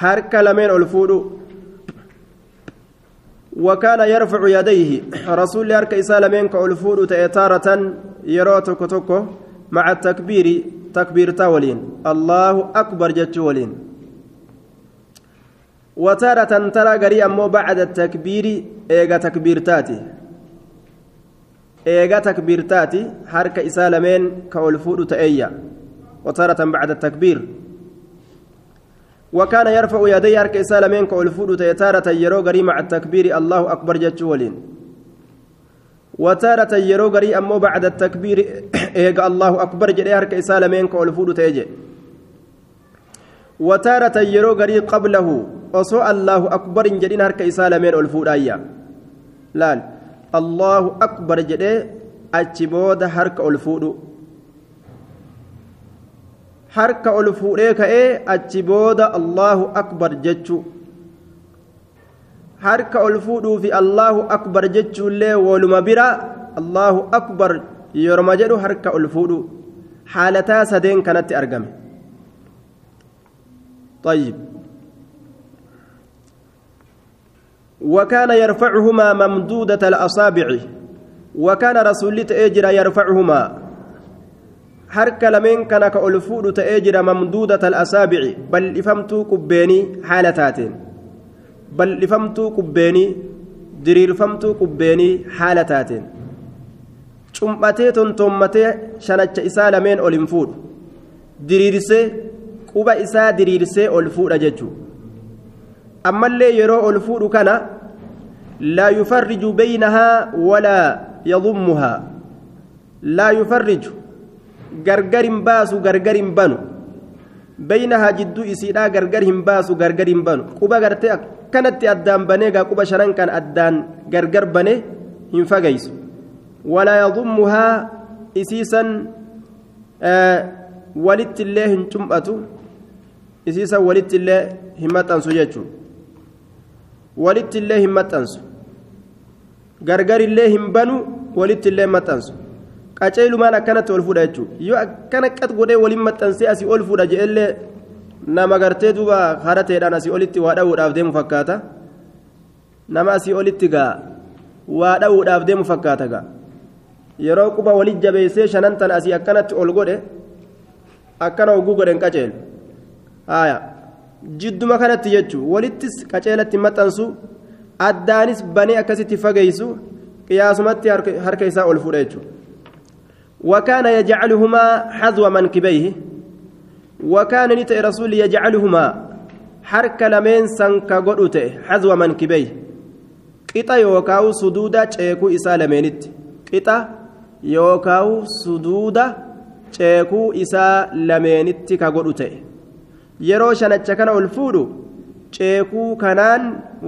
harka lameen ol fuudhu وكان يرفع يديه. رسول هرك إسال منك ألفود تأتارة يرى توكو توكو. مع التكبير تكبير تاولين. الله أكبر جت ولين. وتارة ترى قري أمو بعد التكبير إيغا تكبير تاتي. إيغا تكبير تاتي حرك إسالمين كألفود تأيا وتارة بعد التكبير وكان يرفع يديه حرك إسالمين كألفود تأتارة يرو قري مع التكبير الله أكبر جت ولين وتارة يرو قري أمو بعد التكبير إيغا الله أكبر جدي حرك إسالمين كألفود تأيجي وتارة يرو قري قبله akbar hin jedhin harka isaa lameen ol fuudhaayya laal. Allahu akbar jedhee achi booda harka ol fuudhu harka ol fuudhee ka'ee achi booda allahu akbar jechu harka ol fuudhuu fi allahu akbar jechuullee woluma bira allahu akbar yoroma jedhu harka ol fuudhu haalataa sadeen kanatti argame طيب وكان يرفعهما ممدودة الأصابع وكان رسول تأجر يرفعهما حرك لمن كان كألفود تأجر ممدودة الأصابع بل إفمت كبيني حالتاتين بل إفمت كبيني taateen cumbatee tontommatee shanacha isaa lameen ol hin fuudhu diriirsee quba isaa diriirsee ol fuudha jechuudha ammallee yeroo ol fuudhu kana laa yufarriju baynahaa walaa yadummuhaa laa yufarriju gargar hin baasu gargar hin banu baynahaa jidduu isiidhaa gargar hin baasu gargar hin banu quba gartee akkanatti addaan banee gaa quba shanan kan addaan gargar banee hin fageysu walaa yadummuhaa isiisan walitti hin cum'atu isiisan walitti hin maxxansu jechuudha walitti illee hin maxxansu gargar illee hin banu walitti illee hin maxxansu qaceelumaan akkanatti ol fuudha jechuudha yoo akkana qat godhee waliin maxxansee asii ol fuudha jedhellee nama gartee duuba hara ta'eedhaan asii olitti waa dha'uudhaaf deemu fakkaata nama asii olitti gaa waa dha'uudhaaf deemu fakkaata gaa yeroo quba walitti jabeessee shanantan asii akkanatti ol godhe akkana hogguu godhen qaceelu haaya. Jidduma kanatti jechuun walittis qaceelatti maxxansu addaanis banee akkasitti fageessu qiyaasumatti harka isaa ol fuudha jechuudha وكان يجعلهما حذو منكبيه وكان نتئ رسول يجعلهما حرك لمن سنك قدوت حذو منكبيه قطع يوكاو سدودا تشيكو إسا لمنت قطع يوكاو سدودا تشيكو إسا لمنت كقدوت yeroo shanacha kana ol fuudhu ceekuu kanaan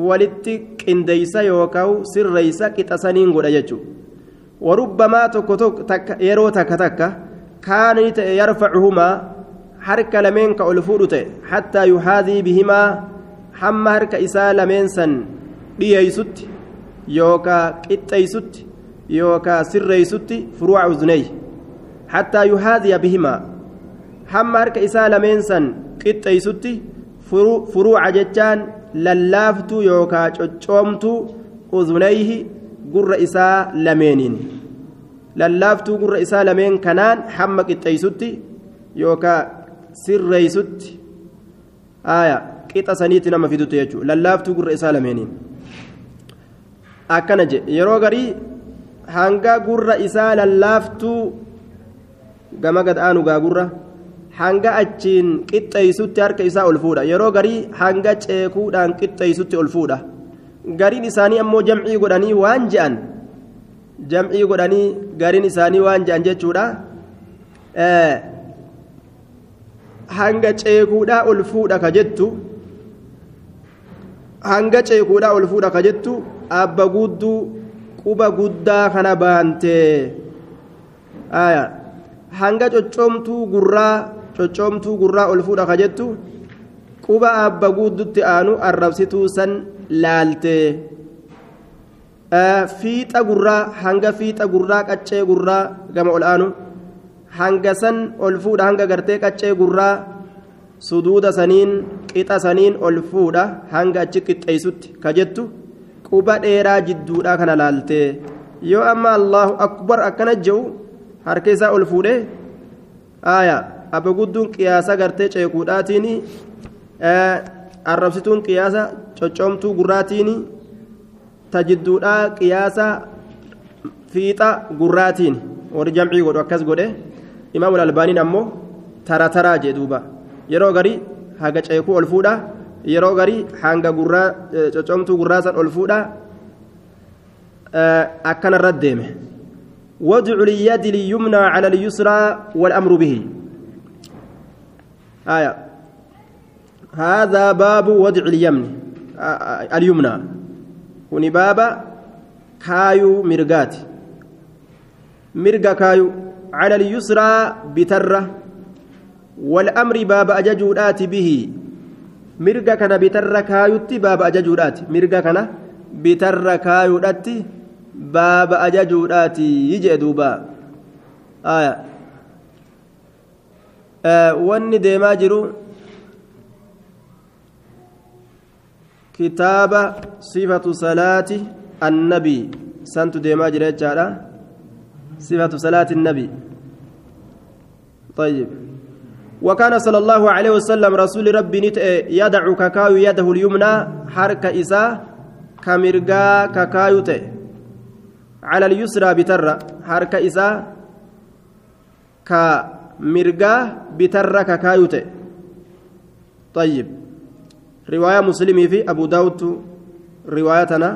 walitti qindeeysa yookaan sirreeysa qixasaniin godha jechuudha warubbamaa tokko tokko yeroo takka takka kaanii ta'e yarfacuhumaa harka lameen ka ol fuudhu ta'e hattaa yuhaadii bihimaa hamma harka isaa lameen san dhiyeeysutti yookaan qixxeeysutti yookaan sirreeysutti furuuca uzuneey hattaa yuhaadiya bihimaa hamma harka isaa lameen san qixxeeysutti furuuca jechaan lallaaftuu yookaa coccoomtuu uzunayhi gurra isaa lameeniin. Lallaaftuu gurra isaa lameen kanaan hamma qixxeeysutti yookaa sirreeysutti aya qixa saniitti nama fidutti jechuudha. Lallaaftuu gurra isaa lameeniin. Akkana jedhe yeroo garii hanga gurra isaa lallaaftuu gama gad aanu gaa gurra hanga achiin qixxeeysutti harka isaa ol fuudha yeroo garii hanga ceekuudhaan qixxeeysutti ol fuudha gariin isaanii ammoo jamcii godhanii waan je'an jamcii godhanii gariin isaanii waan je'an jechuudha hanga ceekuudhaa ol fuudha ka jettu hanga ceekuudhaa ol fuudha ka jettu abba gudduu quba guddaa kana baantee hanga coccoomtuu gurraa coccoomtuu gurraa ol fuudha ka jettu quba abba guuddutti aanu arrabsituu san laaltee fiixa gurraa hanga fiixa gurraa qaccee gurraa gama ol aanu hanga san ol fuudha hanga gartee qaccee gurraa suduuda saniin qixa saniin ol fuudha hanga achi qixxeessutti ka jettu quba dheeraa jidduudha kana laaltee yoo amma allahu akbar akkana jehu harka isaa ol fuudhee aayaa abba abagudduun qiyaasa gartee ceekuudhaatiin arrabsituun qiyaasa coccomtuu gurraatiin tajidduudhaa qiyaasa fiixa gurraatiin. Warri jamcii godhu akkas godhe imaamul albaaniin ammoo tara taraa jee duuba. Yeroo garii haga ceekuu ol fuudhaa yeroo garii hanga gurraa coccomtuu gurraasan ol fuudhaa akkanarra deeme. Wajcu liyadi liyumnaa cala lyusraa walamru bihi. آية هذا باب وضع اليمن اليمنى كوني بابا كايو مرقات مرقا كايو على اليسرى بترة والأمر باب أججودات به مرقا كان بترة كايوتي باب أججودات مرقا كان بترة كايوتي باب أججودات يجي دوبا آية آه واني ديما جرو. كتاب صفة صلاة النبي. سنت ديما جريت صفة صلاة النبي. طيب. وكان صلى الله عليه وسلم رسول ربي يدع كاكاو يده اليمنى حركة إساء كمرقا كاكاو على اليسرى بترة حركة إساء كمرقا بترة كاكاو طيب رواية مسلمي في أبو داود روايتنا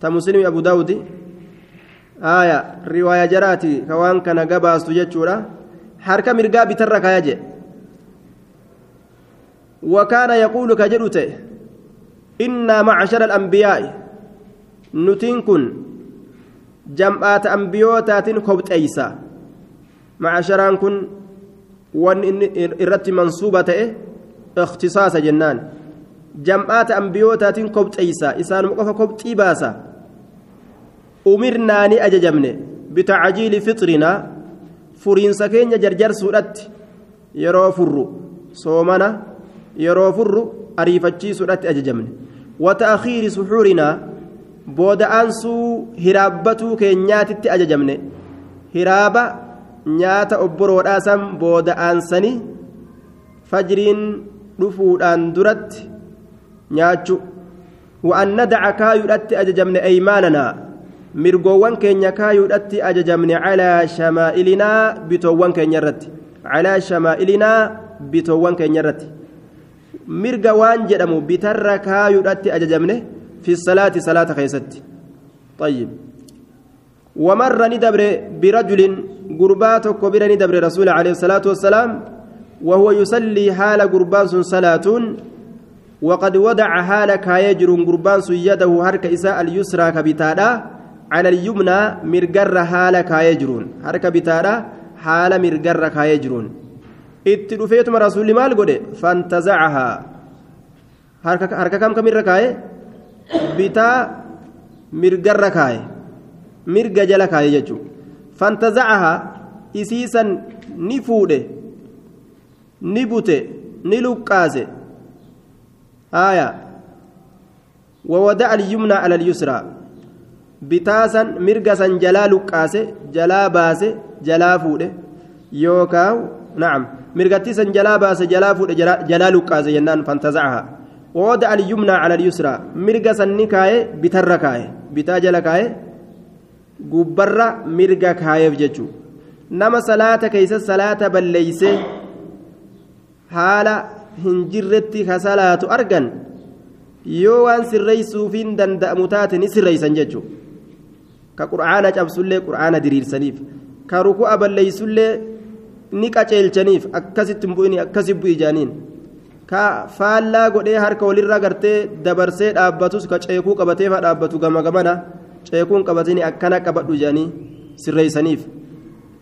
تمسلم أبو داود آية رواية جراتي كوان كان قباس تجتشورا حركة مرقا بترك يجي وكان يقول كجلوت إنا معشر الأنبياء نتنكن جمعات أنبيوتات كبت أيسا معشران كن وان إرت منصوبة اختصاص جنان جمعات أنبيوتات كبت أيسا إسان مقف كبت إباسا أمرنا ني أججمني بتعجيل فطرنا furiinsa keenya jarjarsuudhatti yeroo furru soomana yeroo furru ariifachiisuudhatti ajajamne wata'akhiiri suxuurinaa booda'aansuu hiraabbatuu keenyaatitti ajajamne hiraaba nyaata obboroodhaa san booda'aansanii fajriin dhufuudhaan duratti nyaachu wa'an nadaca kaayuudhatti ajajamne aymaananaa mirgoowwan keenya kaayuudhatti ajajamne calaa shamaa'ilinaa bitoowwan keenya irratti calaa shamaa'ilinaa bitoowwan keenya irratti mirga waan jedhamu bitarra kaayuudhatti ajajamne fi salaati salaata keessatti طيب ومر ندبر برجل قرباتك وبر ندبر رسول عليه الصلاة والسلام وهو يصلي حال قربان صلاة وقد وضع حال كايجر قربان يده هرك إساء اليسرى كبتادا على اليمنى مرقر حال كايجرون حركة بتارا حال مرقر كايجرون اتلفيتم رسول مال قد فانتزعها. حركة كم كم ركاي بتا مرقر كاي مرقى جل فانتزعها إسيسا نفوده نبوته نلقاسه آية وودع اليمنى على اليسرى baase jalaa fuudhe yookaan na'am mirgattii san jalaa baase jalaa fuudhe jalaa luqqaase jennaan fantazacaha wooda alyumnaa cala alyusraa mirga sanni kaaye bitarra kaaye bitaa jala kaaye gubbarra mirga kaayeef jechuu nama salaata keeysa salaata balleeyse haala hin jirretti ka salaatu argan yoo waan sirreeysuufiin danda'amu taate ni sirreeysan jechuu ka qur'aana cabsullee qur'aana diriirsaniif ka ruku'a balleeysullee ni qaceelchaniif akkasitti hin bu'ini akkasi bu'i ka faallaa godhee harka walirra gartee dabarsee dhaabbatus ka ceekuu qabatee dhaabbatu gama gamana ceekuun qabatini akkana qabadhu jaanii sirreeysaniif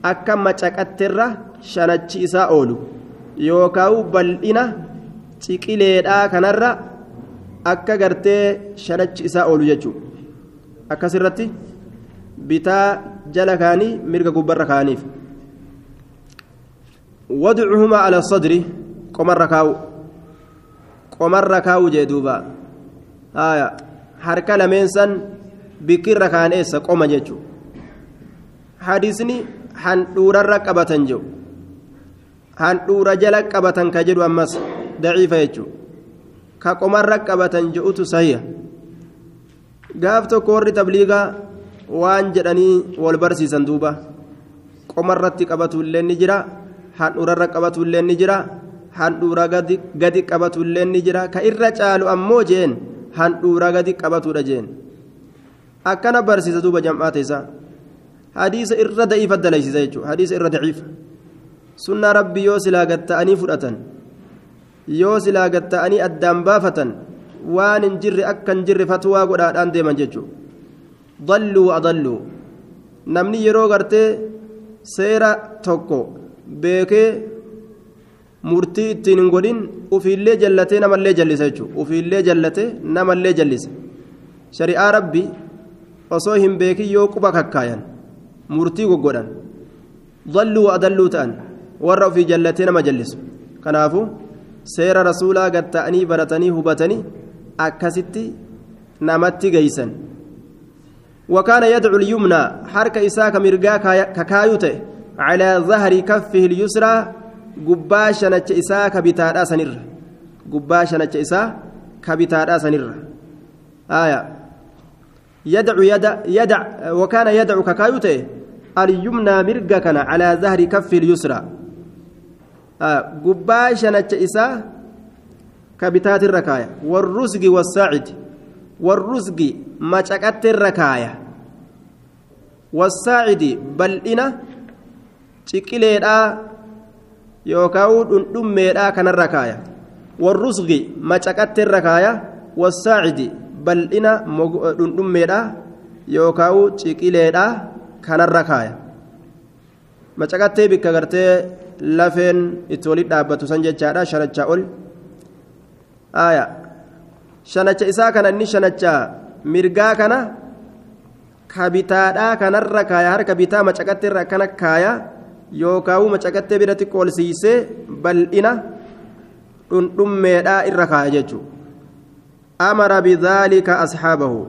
akka macaqatterra shanachi isaa oolu yookaan bal'ina ciqileedhaa kanarra akka gartee shanachi isaa oolu jechuudha. Akkasirratti bitaa jala kaanii mirga gubbarra kaaniif wadcuhumaa ala sadri qomarra kaawu qomarra kaawu jee duuba. Harka lameen san bikkirra kaan eessa qoma jechu. Hadisni handhuurarra qabatan jedhu handhuura jala qabatan ka jedhu ammas daciifa jechu. Ka qomarra qabatan jedhutu sahiha. Gaaf tokko warri tabliigaa waan jedhanii wal barsiisan duuba. Qomarratti qabatullee ni jira handhuurarra qabatullee ni jira handhuura gadi qabatullee ni jira. Ka irra caalu ammoo jeen handhuura gadi qabatudha jeen akkana barsiisa duuba jam'aata isaa hadiisa irra da'iifa dalaysiisa jechuudha. Hadiisa irra daciifa sunnaa rabbi yoo silaa gatta'anii fudhatan yoo silaa gatta'anii addaan baafatan waan hin jirre akka hin jirre fatwaa godhaadhaan deeman jechuudha. Dalluu adalluu. Namni yeroo gartee seera tokko beekee murtii ittiin hin godhin ufiillee jallatee namallee jallisa jechuudha. Ufiillee jallatee namallee jallisa. Shari'aa rabbi osoo hin beekin yoo quba kakkaayan murtii goggodhan dalluu adalluu ta'an warra ofii jallatee nama jallisu kanaafu seera rasuulaa gatta'anii baratanii hubatanii akkasitti namatti geeysan وكان يدعو اليمنى حركة إساك مرقا ككايوته على ظهر كفه اليسرى قباشا نتش إساك بتادا سنر قباشا نتش إساك كبتادا سنر آية يدعو يدع, يدع وكان يدعو ككايوته اليمنى مرقا كان على ظهر كفه اليسرى. آه قباشا نتش إساك كبتات الركاية والرزق والساعد والرزق ما شكت الركاية. والساعد بل إنا شكليدا يوكاو دميدا كان الركاية والرزق ما شكت الركاية والساعد بل إنا دميدا يوكاو شكليدا كان الركاية ما شكت بك غرتي لفين اتولد دابتو سنجة شرچا أول آية shanacha isaa kana inni shanacha mirgaa kana ka bitaadhaa kanarra kaaya harka bitaa macaqattee irra kaaya yookaan macaqattee biratti qoolsiisee bal'ina dhundhummeedhaa irra kaaya jechuudha amara bidaalika asxaabahu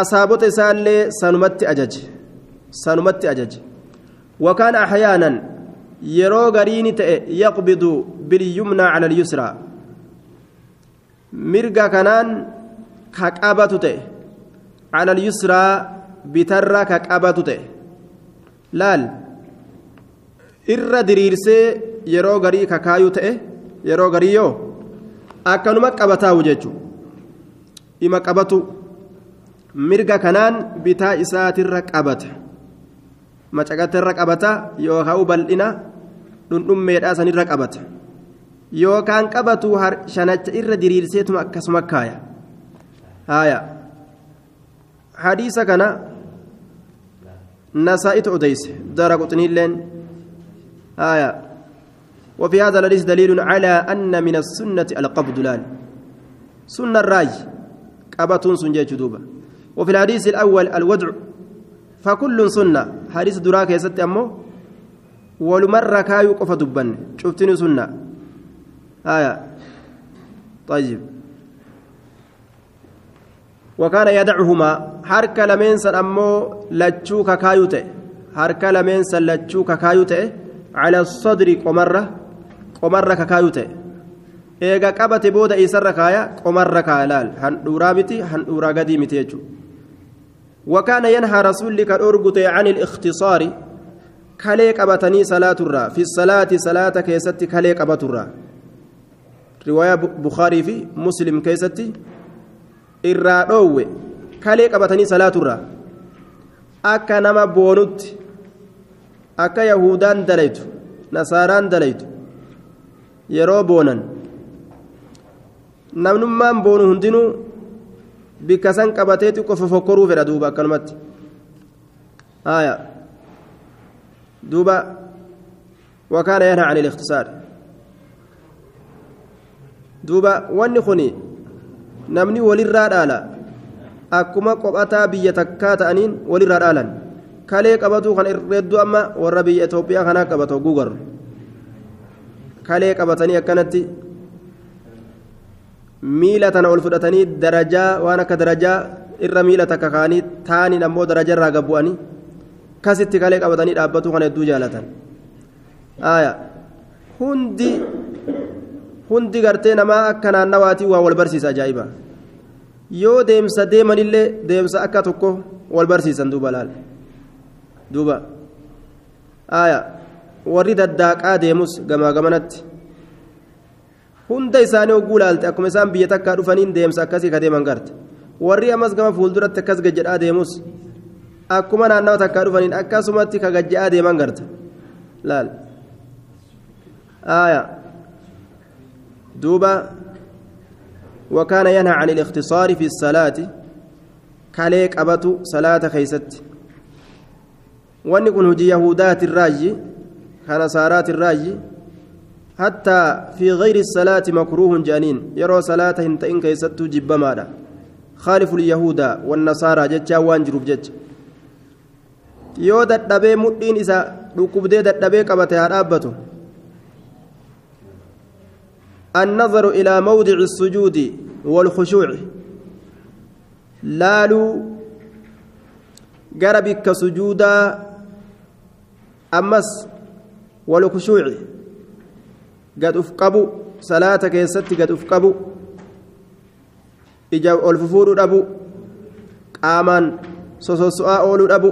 asaabota isaallee sanumatti ajaje sanumatti ajaje wakaan axyaanan yeroo gariini ta'e yaqbidu bilyumnaa cala alyusraa mirga kanaan ka qabatu ta'e cala alyusraa bitarra ka qabatu ta'e laal irra diriirsee yeroo garii kakaayuu ta'e yeroo garii akkanuma qabataawu jechuu ima qabatu mirga kanaan bitaa isaatirra qabata. Macaqatirra qabata yookaan bal'ina dhundhummeedhaa sanirra qabata. Yookaan qabatu shanacha irra diriirseetuma akkasuma kaaya. Haya hadiisa kana nasaa'itu odeyse dara quxiniilleen. Haya وفي هذا الحديث دليل على أن من السنة القبض لال. سنة الرأي. قبة سنجة جدوبة. وفي الحديث الأول الودع فكل سنة. حديث دراك يا ست أمه ولمرة كايو قف دبن. شفتني سنة. آية. طيب. وكان يدعهما. حركة لمن سن أمو لتشوك كايوتة حركة لمن سن لتشوك كايوتة على الصدر قمرة قمرة كايوتة eega qabate booda isarra kaaya qomarra kaaya laal. Handhuuraa miti handhuuraa gadii miti jechuudha. وكان ينهى رسول كالأرجت عن الاختصار كلي قبتني صلاة الرا في الصلاة صلاة كيست كلي قبت الرا رواية بخاري في مسلم كيستي الرادو كلي قبتني صلاة الرا أكا نما بونت أكا يهودان دليت نصاران دليت يرو بونن namnummaan boonu hundinuu bikka san qabateeti qofa fokkoruu fedha duuba akkanumatti aya duuba wakaana yanha an iliktisaar duuba wanni kun namni walirraa dhaala akkuma qophataa biyya takkaa ta'aniin walirraa dhaalan kalee qabatu kan irreedduu amma warra biyya itoophiyaa kanaa qabatu gugar kalee qabatanii akkanatti miila tana ol fudhatanii darajaa waan akka darajaa irra miila takka kaanii taaniin ammoo daraja irraa gabbu'anii kasitti kalee qabatanii dhaabbatu kan hedduu jaalatan aayaa hundi hundi gartee namaa akka naannawaatii waa wal barsiisa ajaa'iba yoo deemsa deemanillee deemsa akka tokko wal barsiisan duuba laal duuba aya warri daddaaqaa deemus gamaa gamanatti hunda isaanii hogguu laalte akkuma isaan biyya takkaa dhufaniin deemsa akkasii ka deeman garte warri ammas gama fuulduratti akkas gajjedhaa deemus akkuma naannawa takkaa dhufaniin akkasumatti ka gajje'aa deeman garte laal aya دوبا وكان ينهى عن الاختصار في الصلاة كاليك أبتو صلاة خيست وأن يكون هجي يهودات الراجي كنصارات الراجي حتى في غير الصلاة مكروه جانين. يرى صلاة هنتين كيست جب ماذا خالف اليهود والنصارى جتشا وانجروب جتش. yoo dadhabee mudhiin isa dhukkubdee dadhabee qabate haa dhaabbatu النظر إلى موضع السجود والخشوع. لالو قربك سجودا أمس والخشوع قد أفقبوا صلاتك يستي قد أفقبوا إجا الففور أبو قامان سوسوسؤا أولو أبو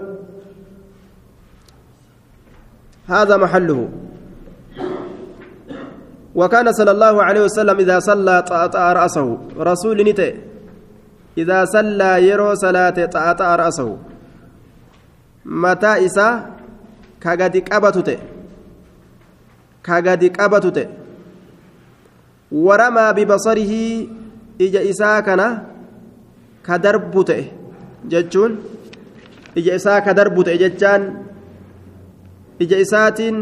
هذا محله وكان صلى الله عليه وسلم إذا صلى طأطأ رأسه رسول نتي إذا صلى يرو صلاة طأطأ رأسه متى إسا كغدي قبتت كغدي قبتت ورمى ببصره إجا إسا كان كدربت جتون إجا إسا كدربت جتان إجا إساتين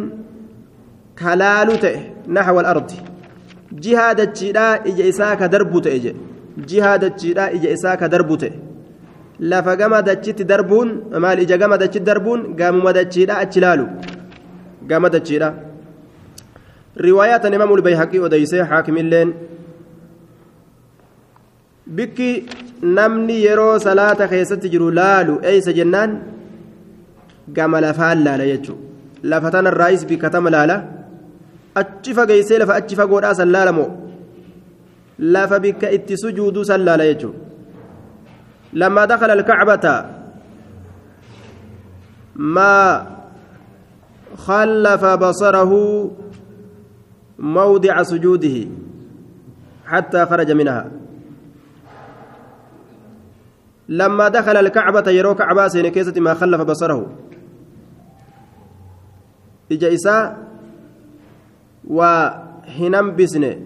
kalaalu ta'e naxwa alardi jihaa dachiidhaa ija isaa ka darbu ta'e je jihaa dachiidhaa ija isaa ka darbu ta'e lafa gama dachitti darbuun maal ija gama dachitti darbuun gamuma dachiidhaa achi laalu gama dachiidhaa bayhaqii odeysee haakimilleen bikki namni yeroo salaata keessatti jiru laalu eeysa jennaan gama lafaan laala jechuu lafa tanarraayis bikka tama laala achi fageessee lafa achi fagoodhaa san laalamoo lafa bikka itti sujuuduu san laala jechuudha لما دخل الكعبة ما خلف بصره موضع سجوده حتى خرج منها. لما دخل الكعبة يرو كعبة سينكيسة ما خلف بصره. إجا إساء وهنم بسنة.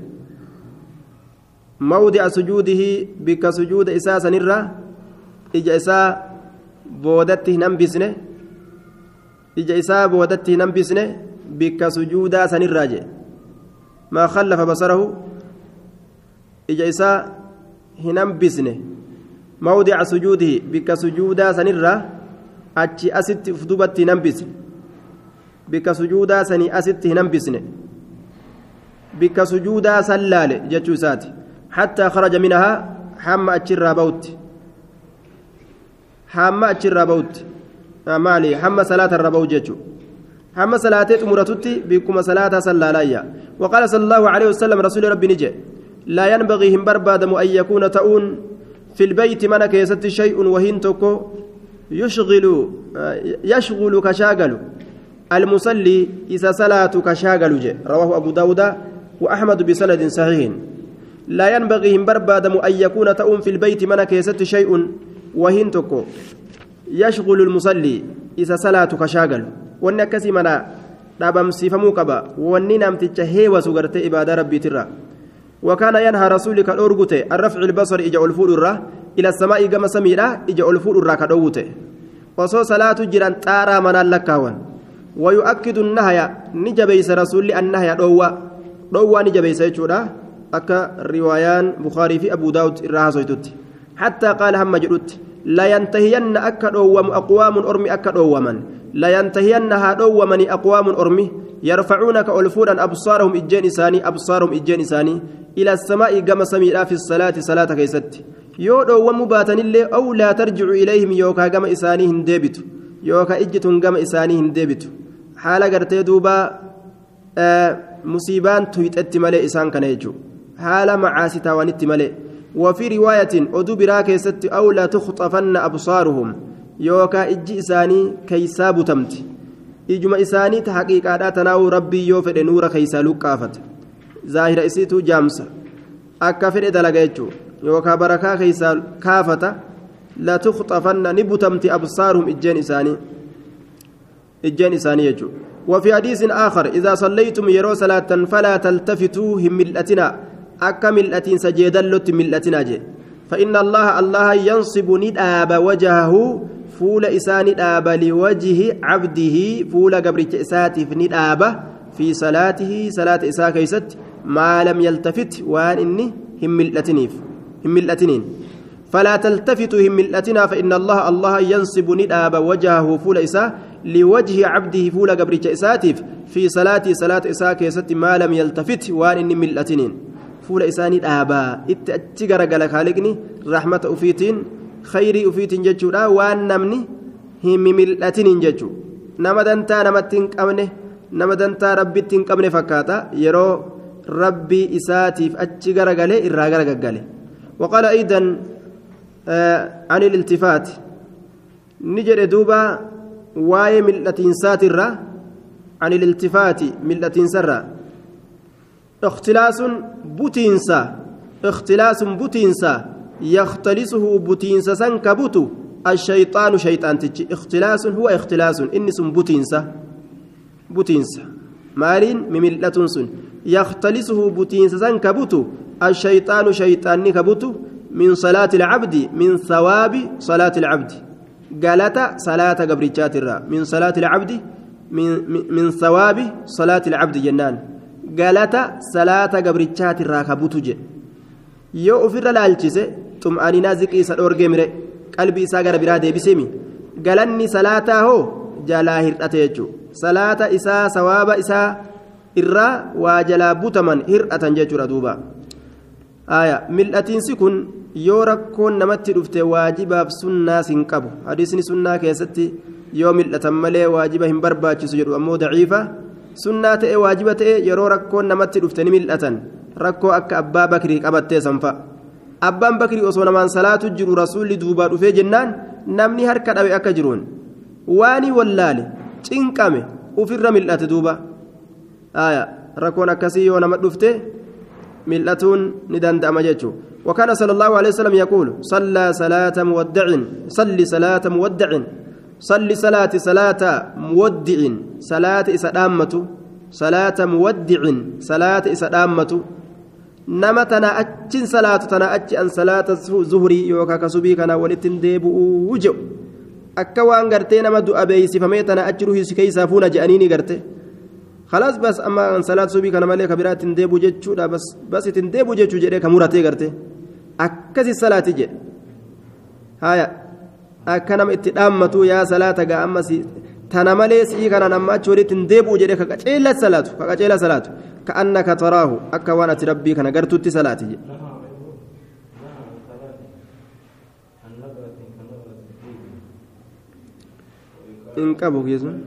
موضع سجوده بك سجود إساسا نرى إجا إساء بودته هنم بسنة. إجا إساء بودته هنم بسنة بك سجودا سنرى ما خلف بصره إجا إساء هنم بسنه. موضع سجوده بك سجودا سنرى أتي أست فدوبت هنم بسنه بك سجودا سني أست هنم بسنه. بك سجودا سلال جتشو ساتي. حتى خرج منها حما أتشر بوت. حما أتشر بوت. مالي حما صلاة الربو جتشو حما صلاة مرتتي بكم صلاة سلالايا وقال صلى الله عليه وسلم رسول ربي نجي لا ينبغي هم بربادم أن يكون تؤون في البيت من كيست شيء وهين تكو يشغل يشغل كشاغل المصلي إذا صلاة كشاغل رواه أبو داود وأحمد بسند صحيح. لا ينبغي هم بربادم أن يكون تؤم في البيت من كيست شيء وهن تكو يشغل المصلي إذا صلاة كشاغل منا دابم سيفمو قبا وأني نمتج هيوة سغرت إبادة ربي ترى وكان ينهى رسولك الأرغت الرفع البصر إجا الفور الرا إلى السماء كما سميرا إجا الفور الرا كدوت وصو صلاة جيران تارا من اللكاون ويؤكد النهي نجبيس رسول النهي دوّا jabeessa jechuudha. Akka riwaayaan bukaarii fi abuu daawud irraa haasoftutti. Hattaa qaala hamma jedhutti. Dhoowwamu aqwaamun ormi akka dhoowwaman layantahiyanna haa dhoowwamani aqwaamun ormi yarfacuunaka ol fuudhan absaarahum ijjeen isaanii absaarahum ijjeen isaanii ila asamaa'i gama samiidhaa fi salaati salaata keessatti yoo dhoowwamuu baatanillee aw laa tarjicu ilayhim yookaa gama isaanii hin deebitu yookaa ijjitun gama isaanii hin deebitu haala gartee duuba musiibaan tuyxetti malee isaan kana jechuudha haala macaasi taawanitti malee وفي رواية أدو براك ست أو لا تخطفن أبصارهم. يوكا إجي إساني كيسا بتمت إجما إساني تحقيقا تناو ربي يوفد نور كيسا لقافت. ظاهر إسيتو جامسة. أكا دلقيتو يوكا بركا كيسا كافة لا تخطفن نبتمت أبصارهم إجين إساني. إجين إساني يجو. وفي حديث آخر إذا صليتم يرو صلاة فلا تلتفتوا هم ملأتنا akka mil'atiinsa jeedallotti mil'atinaa jee. فإن الله الله ينصب نداب وجهه فول إسان نداب لوجه عبده فول قبر إساتف نداب في صلاته صلاة إساء كيست ما لم يلتفت وان إني هم ملأتنيف هم ملأتنين فلا تلتفتوا هم ملأتنا فإن الله الله ينصب نداب وجهه فول إساء لوجه عبده فول قبر إساتف في صلاة صلاة إساء كيست ما لم يلتفت وان إني ملأتنين fuula isaanii dhaabaa itti achi garagala kaaliqni rahmata ufiitiin khayrii ufiitiin jechuudha waan namni hin mimil'atiniin jechuudha nama dantaa namatti hin qabne nama dantaa rabbitti hin qabne fakkaata yeroo rabbii isaatiif achi garagalee irraa garagaggale waqala aidan عن الالتفات نجد دوبا واي ملتين ساترة عن الالتفات ملتين سرة اختلاس بوتينسا اختلاس بوتينسا يختلسه بوتينسا سنكبوتو الشيطان شيطان تجي. اختلاس هو اختلاس إني سن بوتينسا. بوتينسا. مالين مملة سن يختلسه بوتينسا سنكبوتو الشيطان شيطان كبوتو من صلاة العبد من ثواب صلاة العبد. قالت صلاة قبرجات من صلاة العبد من, من ثواب صلاة العبد جنان. Galata salaata gabrichaati irraa kabutu jedhe yoo ofirra laalchise xum'aaninaa ziqii isa dhoorgee mire qalbii isaa gara biraa deebisemi galanni salaataa hoo jalaa hir'ate jechuudha. Salaata isaa sawaaba isaa irraa waa jalaa butaman hir'atan jechuudha duuba. Mil'atiinsi kun yoo rakkoon namatti dhufte waajibaaf sunnaas hin qabu. Hadiisni sunnaa keessatti yoo mil'atan malee waajiba hin barbaachisu jedhu ammoo daciifa. Sunnaa ta'e waajiba ta'e yeroo rakkoon namatti dhufte ni mil'atan rakkoo akka abbaa bakrii qabattee sanfa abbaan bakrii osoo namaan salaatu jiru rasuulli duubaa dhufee jennaan namni harka dhabe akka jiruun waanii wallaale cinqame ufirra mil'ate duuba rakkoon akkasii yoo nama dhufte mil'atuun ni danda'ama jechuudha وكان صلى الله عليه وسلم يقول صلى صلاة مودع صلي صلاة مودع صلي صلاة صلاة مودع. صلاة إسدامة صلاة مودع. صلاة إسدامة نما تنا أجن صلاة تنا أجن صلاة زهري يوكا كسبي كان ولتن ديبو وجو. akka waan gartee nama du'a beeysifamee tana achi ruhisi keeysaa fuuna je'aniini garte خلاص بس أما صلاة صبي كان مالك برات ديبو جتشو بس بس تنديبو جتشو جري كمرتي غرتي. أكسي الصلاة جي. هايا. akka nama itti dhaammatu yaa salaata gaa ammas tana malee si'ii kanaan amma achi walitti hin deebi'u jedhee ka qaceela salaatu ka qaceela salaatu ka annaka taraahu akka waan ati rabbii kana gartuutti salaati jedhe. in qabu keessuun.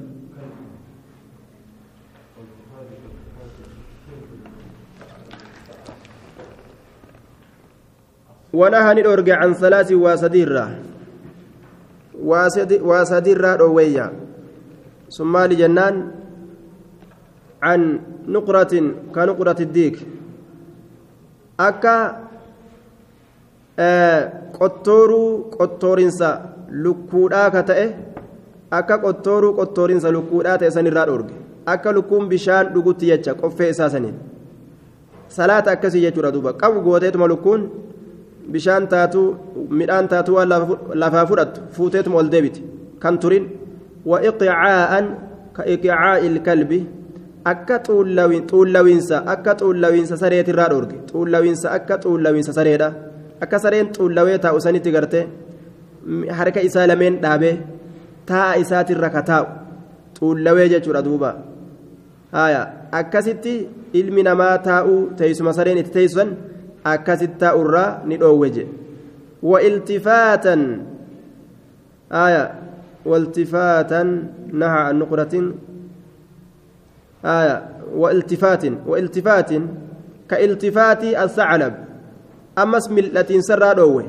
ونهى ندورج عن ثلاث waa sadiirraa dhoowweeyya. Sun maali jennaan? Can nuqratin ka nuqrati diig. Akka qottooruu qottoorinsa lukkuudhaa ka ta'e akka qottooruu qottoorinsa lukkuudhaa ta'e sanirraa dhoorge. Akka lukkuun bishaan dhugutti jecha qoffee isaa saniin. Salaata akkasii jechuudha duuba. Qabu gooteetuma lukkuun bishaan taatuu midhaan taatuu waan lafaa fudhattu fuuteetuma ol deebiti kan turin wa iqicaa'an ka iqicaa'i ilkalbi akka xuullawiinsa akka xuullawiinsa sareetirraa dhoorge xuullawiinsa akka xuullawiinsa sareedha akka sareen xuullawee taa'u sanitti garte harka isaa lameen dhaabee taa'a isaatirra ka taa'u xuullawee jechuudha duuba akkasitti ilmi namaa taa'uu teessuma sareen itti teessan akkasitti taa'urraa ni dhoowwe je. والتفاتا آية والتفاتا نهى عن نقرة آية والتفات والتفات كالتفات الثعلب أمس ملة سرى دوه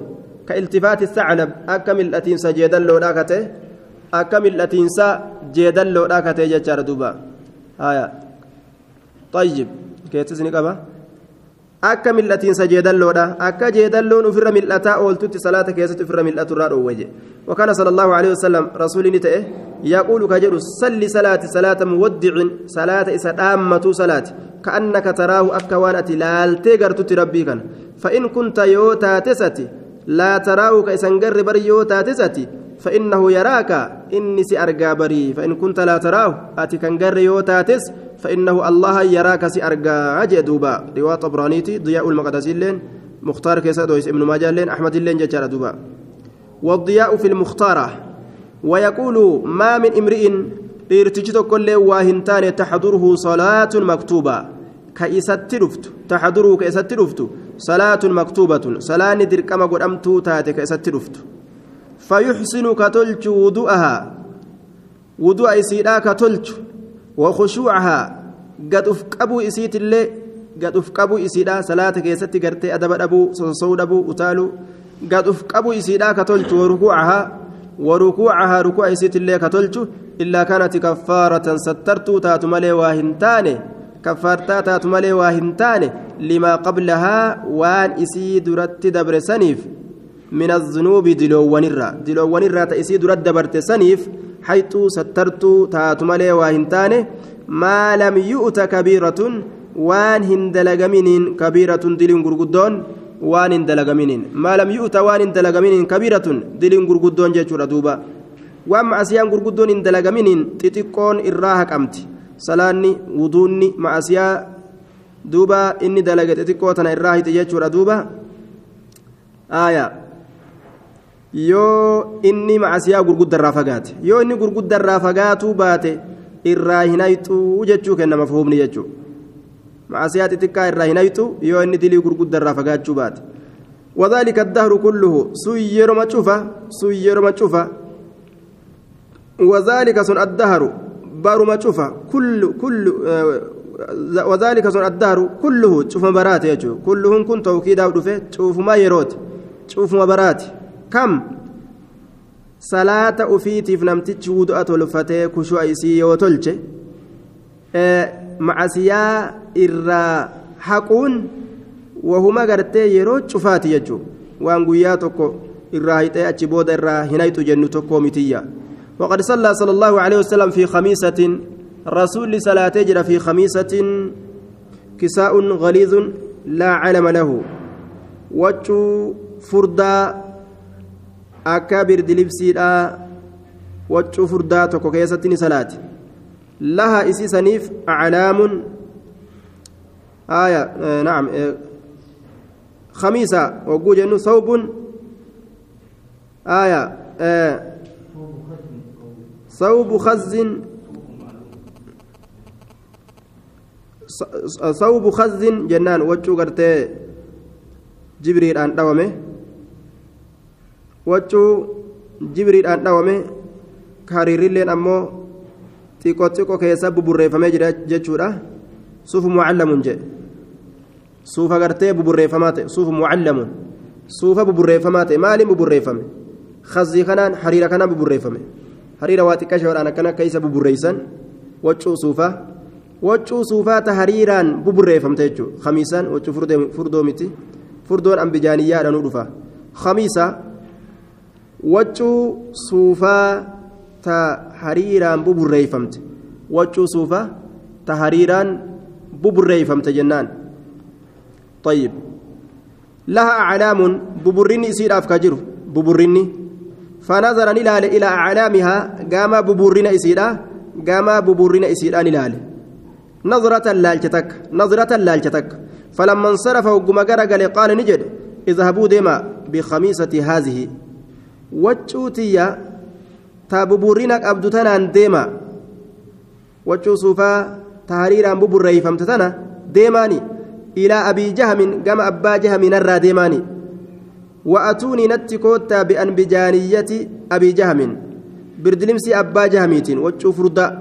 كالتفات الثعلب أكمل التي سجدا لو راكته أكمل التي سجدا لو راكته جتشار دوبا آية طيب كيف تسني akka mil'atiinsa jeedalloodha. Akka jeedalloon ofirra mil'ataa ooltutti salaata keessatti ofirra mil'aturraa dhoowwaje وكان صلى الله عليه وسلم رسول نتئه يقول كجر صلي صلاة صلاة مودع صلاة إسدامة صلاة كأنك تراه أكوان أتلالتي قرتت ربي كان فإن كنت يوتا تستي لا تراه كإسنقر بر يوتا تستي فإنه يراك إني سأرقى بري فإن كنت لا تراه أتي كنقر يوتا تس فإنه الله يراك سأرقى أجدوبا رواية طبرانيتي ضياء المقدس لين مختار كيسا دويس ابن ماجه لين أحمد لين ججار دوبا. والضياء في المختارة ويقول ما من امرئ ارتجت كل واهنتان تحضره صلاة مكتوبة. كإسات رفت تحضره كإسات رفت صلاة مكتوبة. صلاة دركما قد أمتو تاتي كإسات رفت فيحسن كتلج وضوءها. وضوء إسيدا كتلج وخشوعها قد أفقبوا إسيت اللي قد أفقبوا إسيدا صلاة كيستي قرتي أدب أبو صوصو أبو أتالو قد أفقبوا إسيدا كتلج وركوعها وركوعها ركوع إسيت اللي كتلج إلا كانت كفارة سترت تات ملي واهنتاني كفارتا تات ملي واهنتاني لما قبلها وان إسيد رت دبر سنيف. من الذنوب دلوان الرا دلوان الرا تأسيد رد دبرت سنيف حيث سترت تات ملي واهنتاني ما لم يؤت كبيرة وان هندلقمين كبيرة دلين غرغدون maa lam yu'ta waan hin dalagaminiin kabiiratun diliin gurguddoon jechuudha duuba waan macasiyaan gurguddoon hin dalagaminiin xixiqqoon irraa haqamti salaanni wuduunni macasiyaa duuba inni dalage xixiqqoo tana irraa hixi jechuudha duuba aayaa yoo inni macasiyaa gurguddarraa fagaate yoo inni gurguddarraa fagaatuu baate irraa hin hayxuu jechuu kennama fuhumni jechuudha. معصيات تكا الراهنيتو يو اني دلي غرغد الرافقات شوبات وذلك الدهر كله سير ما تشوفه سير ما تشوفه وذلك سن الدهر بار ما تشوفه كل كل وذلك سن الدهر كله تشوف برات يجو كلهم كنت توكيدا ودفه تشوف ما يروت تشوف كم صلاة أفيتي في نمتي ودؤة تلفتي كشو أيسي وتلجي آه macasiyaa irraa haquun wahuma gartee yeroo cufaati jechuudha waan guyyaa tokko irraa hixee achi booda irraa hin hayxu jennu tokkoo mitiyya وقد صلى صلى الله عليه وسلم في خميسة رسول صلاة تجرى في خميسة كساء غليظ لا علم له وجه فردا أكابر دلبسي وجه فردا تكو كيستني صلاة لها إسي سنيف أعلام آية آه نعم آه خميسة وقول إنه ثوب آية آه ثوب خز ثوب خز جنان وجو قرتي جبريل جبريل أن دومه كاريرين أمو xiqqoo xiqqoo keessa buburreeffamee jira jechuudha suufu mucallamuun jedhe suufa gartee buburreeffamaa ta'e suufu mucallamuun suufa buburreeffamaa ta'e maaliin buburreeffame khazii kanaan hariira kanaan buburreeffame hariira waa xiqqashoodhaan akkana akka isa buburreessan waccuu suufaa waccuu suufaa ta hariiraan buburreeffamte jechuudha khamiisaan waccuu furdoo miti furdoon ambijaaniyyaadhaan dhufa khamiisa waccuu suufaa ta hariiraan buburreeffamte. Waccuu suufa ta hariiraan buburreeffamte jennaan. طيب لها أعلام ببرني يصير أفكاجر ببرني فنظر نلال إلى أعلامها قام ببرنا يصير قام ببرنا يصير نلال نظرة لالتك نظرة لالتك فلما انصرف وقم قال نجد اذهبوا ديما بخميسة هذه waccuutiyya ta buburrina qabdu tanaan deema. Waccuu suufaa ta hariiraan buburreeyfamte tana deemaani. Ilaa abii jahamin gama abbaa jahaminarraa deemaani. Wa'atuunii natti koottaa bi'an bijaaniyyati abii jahamin. Birdilimsi abbaa jahamiitiin waccuu furdaa.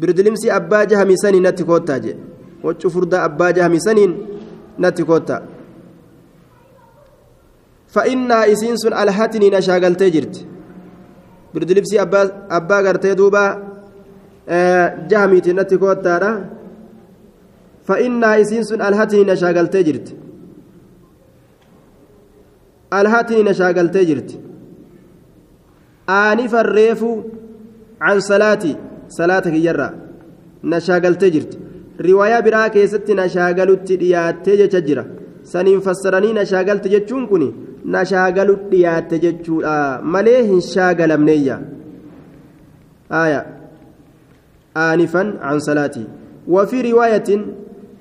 Birdilimsi abbaa jahamii sanii natti koottaa jedhe waccuu furdaa abbaa jahamii saniin natti koottaa فإنها إسين سن ألهتني نشاغل تجرت بردلبسي أبا أبا غرتي دوبا آه جهمي تنتي كوتارا. فإنها إسين سن ألهتني نشاغل تجرت ألهتني نشاغل تجرت آنف الريف عن صلاتي صلاتك يرى. نشاغل تجرت رواية براك يست نشاغل تديات تجرت saniin fassaranii na shaagalti jechuun kun na shaagalu dhiyaatte jechuudha malee hin shaagalamneeyya آية آنفا عن صلاتي وفي رواية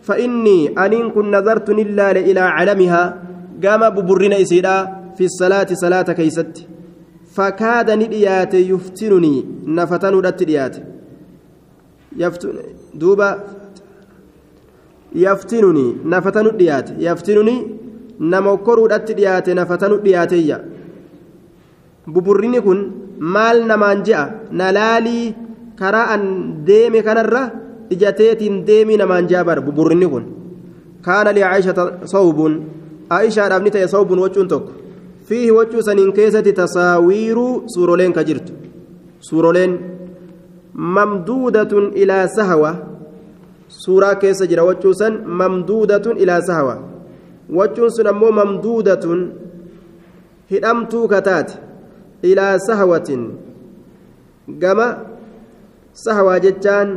فإني أن كن نظرت إلا إلى علمها قام ببرنا إسيدا في الصلاة صلاة كيست فكاد نديات يفتنني نفتن ردت يفتن دوبا yaftinuni nafatanu dhiyaate yaftinuni nama okkoruudhatti dhiyaate nafatanu dhiyaateeyya buburrini kun maal namaan je'a? Na laalii karaa an deeme kanarra ijateetiin deemii namaan je'a bara. Buburrinni kun kaana licaishata sawbun. Aishaadhaaf ni ta'e sawbun wacuun tokko. Fiihi wacuu saniin keessatti tasaawiiruu suuroleen ka jirtu. Suuroleen mamduudatun ilaa sahawa. Suuraa keessa jira wachuun san mamduudatun ilaa sahawa wachuun sun ammoo mamduudatun hidhamtuu kataate ilaa sahawatin gama sahawaa jechaan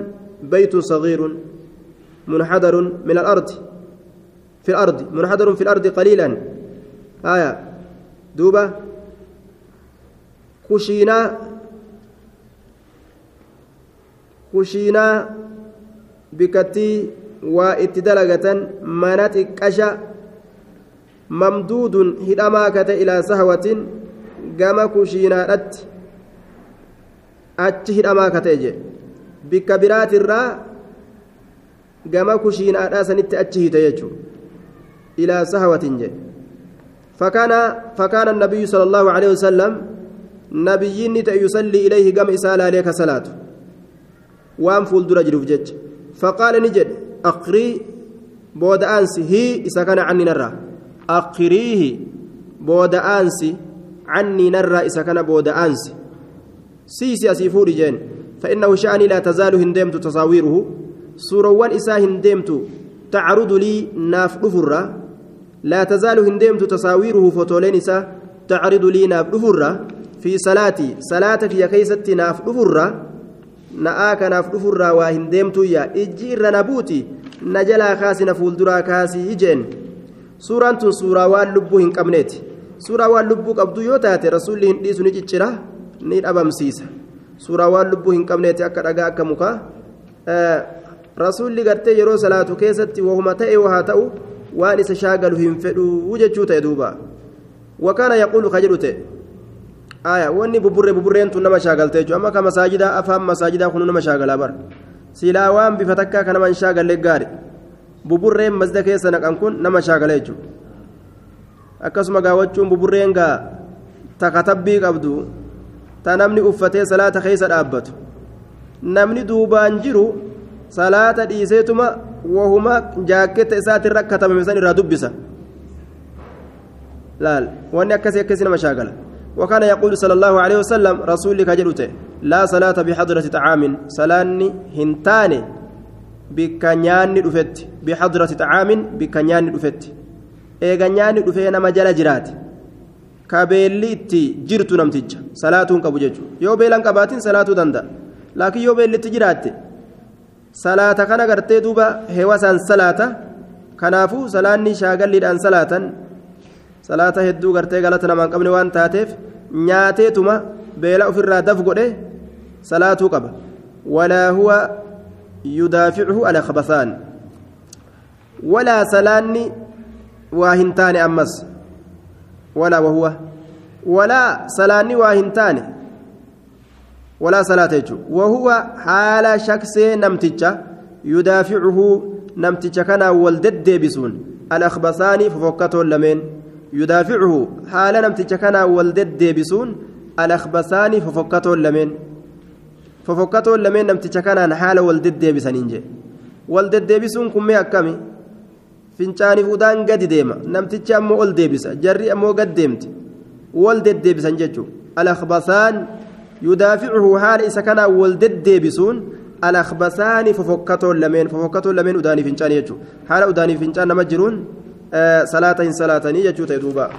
beytun sagiirun munxadarun min alardi في الأرض منحدر في الأرض قليلا آية دوبة كشينا كشينا itti dalagatan mana xiqqasha hidhamaa kate ilaa sahawatin gama kushiinaadhatti achi hidhamaa kate je bikka biraatirraa gama kushiinaadhaa sanitti achi hite jechu ilaa sahawatin je فكان فكان النبي صلى الله عليه وسلم نبيين يصلي إليه قم إسال عليك صلاة وأن فول درج فقال نجد أقري بود أنسي هي إذا كان عني نرى أقريه بود أنسي عني نرى إذا كان بود أنسي. سيسي أسيفور جين. فإنه شأني لا تزال هندمت تصاويره. سوروان إسا هندمت تعرض لي ناف دفرة لا تزال هندمت تصاويره فوتولين إسا تعرض لي ناف دفرة في صلاتي صلاتك يا كيستي ناف دفرة na'aa kanaaf dhufurraa waa hin deemtuyya ijji irra na buuti na jalaa kaasi na fuulduraa kaasii ijeen suuraan tun suuraa waan lubbuu hin qabneeti suuraa waan lubbuu qabdu yoo taate rasuulli hin dhiisu ni ciccira ni dhabamsiisa suuraa waan lubbuu hin qabneeti akka dhagaa akka mukaa rasuulli gartee yeroo salaatu keessatti wahuma ta'e haa ta'u waan isa shaagalu hin fedhuu jechuu ta'e duuba wakaana yaquulu ka jedhu ta'e aya wanni buburree buburreen tun nama shaagaltee jechuudha amma ka masaajidaa afaan masaajidaa kun nama shaagalaa bara silaa waan bifa takkaa ka nama hin shaagalle buburreen masjida keessa naqan kun nama shaagalee jechuudha akkasuma gaawwachuun buburreen gaa takatabbii qabdu ta namni uffatee salaata keessa dhaabbatu namni duubaan jiru salaata dhiiseetuma wahuma jaakketta isaatiin rakkatamame san irraa dubbisa laal wanni akkasii akkasii nama shaagala. وكان يقول صلى الله عليه وسلم رسولك جلوته لا صلاة بحضرة طعام صلاني هنتاني bikka nyaanni dhufetti bixadrati xacaamin bikka nyaanni dhufetti. Eega nyaanni dhufee nama jala jiraate ka beelli itti jirtu namticha salaatuun qabu jechuudha. Yoo beelan qabaatin salaatuu danda'a. Laakiin yoo beelli itti jiraatte salaata kana gartee duuba heewasaan salaata. Kanaafuu salaanni shaagalliidhaan salaatan salaata hedduu gartee galata namaan qabne waan taateef nyaateetuma beela ofirraa daf godhe salaatuu qaba. Walaa huwa. Walaa salaanni waa hin taane ammas walaa wahuwa walaa salaanni waa hin taane walaa salaata jechuudha wahuwa haala shaksee namticha yudaaficuhu namticha kanaan wal deddeebisuun alakhbasaanii fofokkatoon lameen yudaaficuhu haala namticha kanaan wal deddeebisuun alakhbasaanii lameen fofokkatoon lameen namticha kanaan haala wal deddeebisaniin jee wal deddeebisuun kummee akkami fincaaniif udaan gadi deema namtichi ammoo ol deebisa jarri ammoo gad deemti wal deddeebisan jechuun alakhbasaan yudaaficuhu haala isa kanaan wal deddeebisuun alakhbasaani fofokkatoon lameen fofokkatoon lameen udaanii fincaanii jechuudha haala udaanii fincaan nama jiruun salaata hin salaatanii jechuu ta'e duuba.